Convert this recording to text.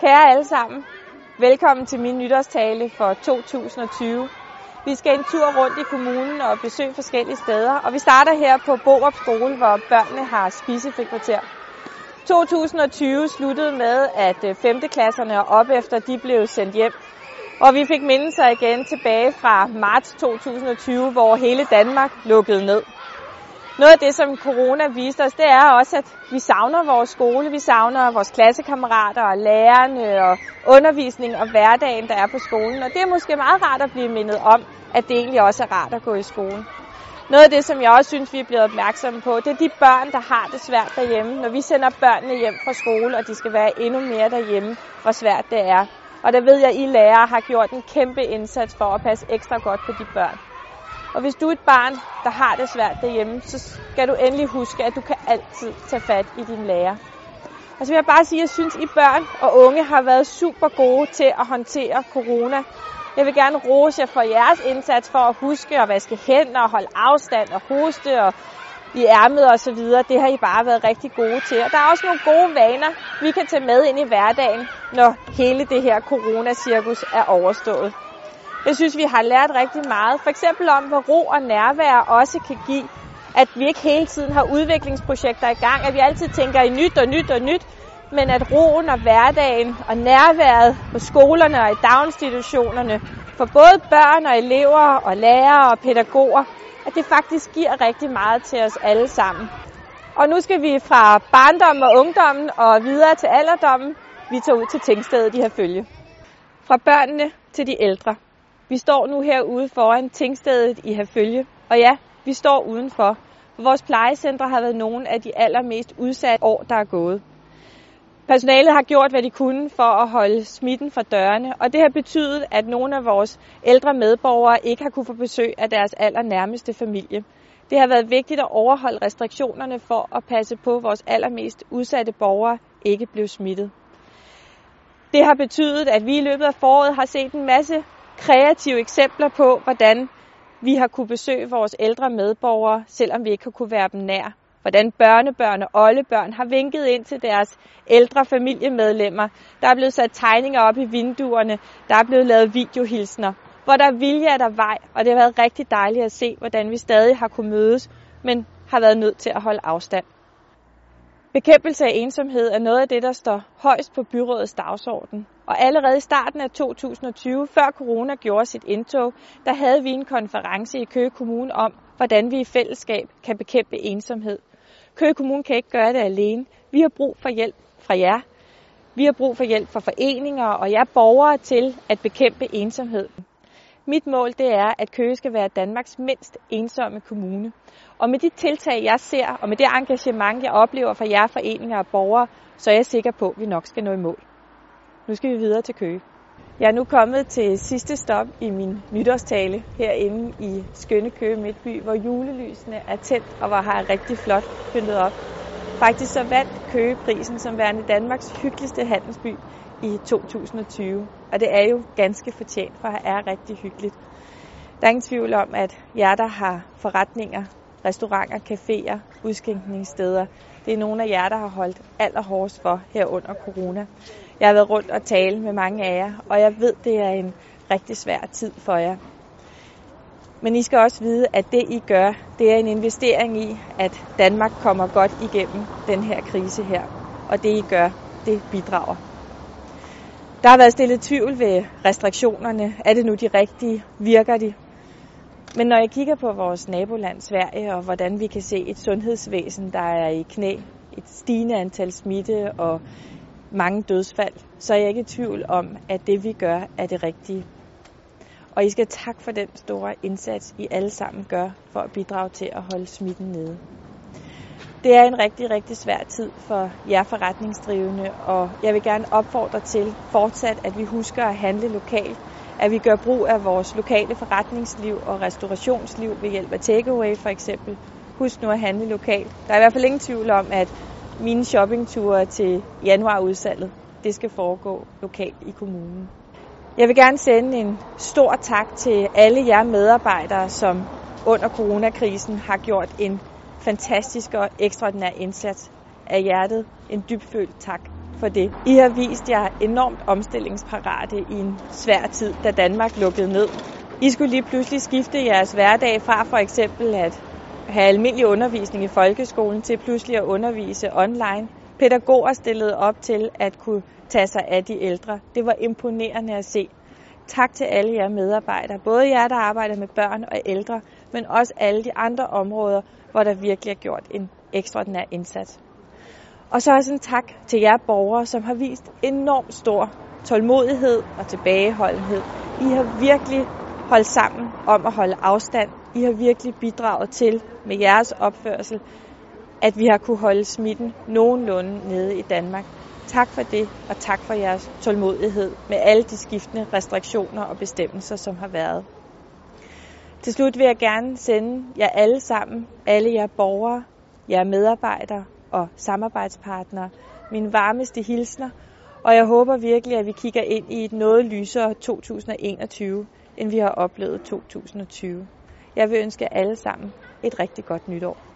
Kære alle sammen, velkommen til min nytårstale for 2020. Vi skal en tur rundt i kommunen og besøge forskellige steder, og vi starter her på Borup Skole, hvor børnene har spisefrikvarter. 2020 sluttede med, at øh, 5. klasserne og op efter de blev sendt hjem. Og vi fik mindelser igen tilbage fra marts 2020, hvor hele Danmark lukkede ned. Noget af det, som corona viste os, det er også, at vi savner vores skole, vi savner vores klassekammerater og lærerne og undervisning og hverdagen, der er på skolen. Og det er måske meget rart at blive mindet om, at det egentlig også er rart at gå i skole. Noget af det, som jeg også synes, vi er blevet opmærksomme på, det er de børn, der har det svært derhjemme. Når vi sender børnene hjem fra skole, og de skal være endnu mere derhjemme, hvor svært det er. Og der ved jeg, at I lærere har gjort en kæmpe indsats for at passe ekstra godt på de børn. Og hvis du er et barn, der har det svært derhjemme, så skal du endelig huske, at du kan altid tage fat i din lærer. Og så vil jeg bare sige, at jeg synes, at I børn og unge har været super gode til at håndtere corona. Jeg vil gerne rose jer for jeres indsats for at huske at vaske hænder og holde afstand og hoste og i ærmet og så videre. Det har I bare været rigtig gode til. Og der er også nogle gode vaner, vi kan tage med ind i hverdagen, når hele det her coronacirkus er overstået. Jeg synes, vi har lært rigtig meget. For eksempel om, hvad ro og nærvær også kan give. At vi ikke hele tiden har udviklingsprojekter i gang, at vi altid tænker i nyt og nyt og nyt, men at roen og hverdagen og nærværet på skolerne og i daginstitutionerne for både børn og elever og lærere og pædagoger, at det faktisk giver rigtig meget til os alle sammen. Og nu skal vi fra barndommen og ungdommen og videre til alderdommen. Vi tager ud til Tingstedet i følge. Fra børnene til de ældre. Vi står nu herude foran Tingstedet i Herfølge. Og ja, vi står udenfor. For vores plejecentre har været nogle af de allermest udsatte år, der er gået. Personalet har gjort, hvad de kunne for at holde smitten fra dørene, og det har betydet, at nogle af vores ældre medborgere ikke har kunne få besøg af deres allernærmeste familie. Det har været vigtigt at overholde restriktionerne for at passe på, at vores allermest udsatte borgere ikke blev smittet. Det har betydet, at vi i løbet af foråret har set en masse kreative eksempler på, hvordan vi har kunne besøge vores ældre medborgere, selvom vi ikke har kunne være dem nær. Hvordan børnebørn og oldebørn har vinket ind til deres ældre familiemedlemmer. Der er blevet sat tegninger op i vinduerne. Der er blevet lavet videohilsner. Hvor der er vilje, er der vej. Og det har været rigtig dejligt at se, hvordan vi stadig har kunne mødes, men har været nødt til at holde afstand. Bekæmpelse af ensomhed er noget af det, der står højst på byrådets dagsorden. Og allerede i starten af 2020, før corona gjorde sit indtog, der havde vi en konference i Køge Kommune om, hvordan vi i fællesskab kan bekæmpe ensomhed. Køge Kommune kan ikke gøre det alene. Vi har brug for hjælp fra jer. Vi har brug for hjælp fra foreninger og jer borgere til at bekæmpe ensomhed. Mit mål det er, at Køge skal være Danmarks mindst ensomme kommune. Og med de tiltag, jeg ser, og med det engagement, jeg oplever fra jer foreninger og borgere, så er jeg sikker på, at vi nok skal nå i mål. Nu skal vi videre til Køge. Jeg er nu kommet til sidste stop i min nytårstale herinde i skønne Køge Midtby, hvor julelysene er tændt og hvor har rigtig flot pyntet op. Faktisk så vandt Køge prisen som værende Danmarks hyggeligste handelsby i 2020. Og det er jo ganske fortjent, for her er rigtig hyggeligt. Der er ingen tvivl om, at jer, der har forretninger, restauranter, caféer, udskænkningssteder, det er nogle af jer, der har holdt allerhårdest for her under corona. Jeg har været rundt og tale med mange af jer, og jeg ved, det er en rigtig svær tid for jer. Men I skal også vide, at det I gør, det er en investering i, at Danmark kommer godt igennem den her krise her. Og det I gør, det bidrager. Der har været stillet tvivl ved restriktionerne. Er det nu de rigtige? Virker de? Men når jeg kigger på vores naboland Sverige, og hvordan vi kan se et sundhedsvæsen, der er i knæ, et stigende antal smitte og mange dødsfald, så er jeg ikke i tvivl om, at det vi gør er det rigtige. Og I skal tak for den store indsats, I alle sammen gør for at bidrage til at holde smitten nede. Det er en rigtig, rigtig svær tid for jer forretningsdrivende, og jeg vil gerne opfordre til fortsat, at vi husker at handle lokalt, at vi gør brug af vores lokale forretningsliv og restaurationsliv ved hjælp af takeaway for eksempel. Husk nu at handle lokalt. Der er i hvert fald ingen tvivl om, at mine shoppingture til januarudsalget, det skal foregå lokalt i kommunen. Jeg vil gerne sende en stor tak til alle jer medarbejdere, som under coronakrisen har gjort en fantastisk og ekstraordinær indsats af hjertet. En dybfølt tak for det. I har vist jer enormt omstillingsparate i en svær tid, da Danmark lukkede ned. I skulle lige pludselig skifte jeres hverdag fra for eksempel at have almindelig undervisning i folkeskolen til pludselig at undervise online. Pædagoger stillede op til at kunne tage sig af de ældre. Det var imponerende at se. Tak til alle jer medarbejdere, både jer, der arbejder med børn og ældre, men også alle de andre områder, hvor der virkelig er gjort en ekstraordinær indsats. Og så også en tak til jer borgere, som har vist enormt stor tålmodighed og tilbageholdenhed. I har virkelig holdt sammen om at holde afstand. I har virkelig bidraget til med jeres opførsel, at vi har kunne holde smitten nogenlunde nede i Danmark. Tak for det, og tak for jeres tålmodighed med alle de skiftende restriktioner og bestemmelser, som har været. Til slut vil jeg gerne sende jer alle sammen, alle jer borgere, jer medarbejdere og samarbejdspartnere, mine varmeste hilsner, og jeg håber virkelig, at vi kigger ind i et noget lysere 2021, end vi har oplevet 2020. Jeg vil ønske jer alle sammen et rigtig godt nytår.